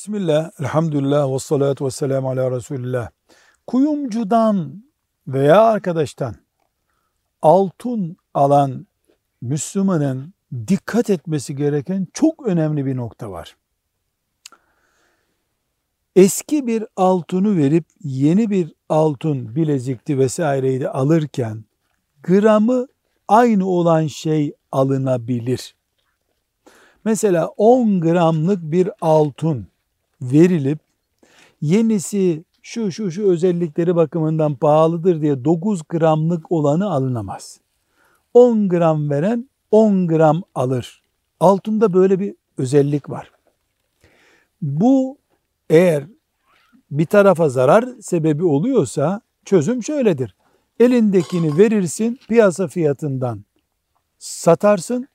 Bismillah, elhamdülillah, ve salatu ve selamu ala Resulillah. Kuyumcudan veya arkadaştan altın alan Müslümanın dikkat etmesi gereken çok önemli bir nokta var. Eski bir altını verip yeni bir altın bilezikti vesaireydi alırken gramı aynı olan şey alınabilir. Mesela 10 gramlık bir altın verilip yenisi şu şu şu özellikleri bakımından pahalıdır diye 9 gramlık olanı alınamaz. 10 gram veren 10 gram alır. Altında böyle bir özellik var. Bu eğer bir tarafa zarar sebebi oluyorsa çözüm şöyledir. Elindekini verirsin piyasa fiyatından satarsın.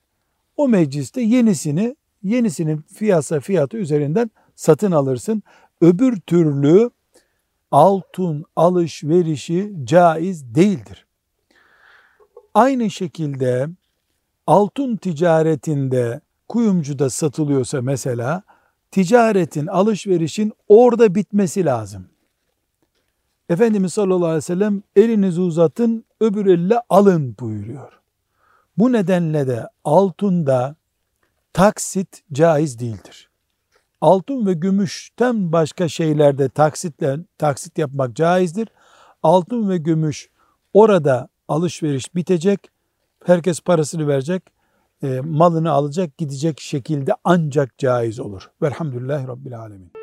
O mecliste yenisini yenisinin piyasa fiyatı üzerinden satın alırsın. Öbür türlü altın alışverişi caiz değildir. Aynı şekilde altın ticaretinde kuyumcuda satılıyorsa mesela ticaretin, alışverişin orada bitmesi lazım. Efendimiz sallallahu aleyhi ve sellem elinizi uzatın öbür elle alın buyuruyor. Bu nedenle de altında taksit caiz değildir. Altın ve gümüşten başka şeylerde taksitle taksit yapmak caizdir. Altın ve gümüş orada alışveriş bitecek. Herkes parasını verecek. E, malını alacak gidecek şekilde ancak caiz olur. Velhamdülillahi Rabbil Alemin.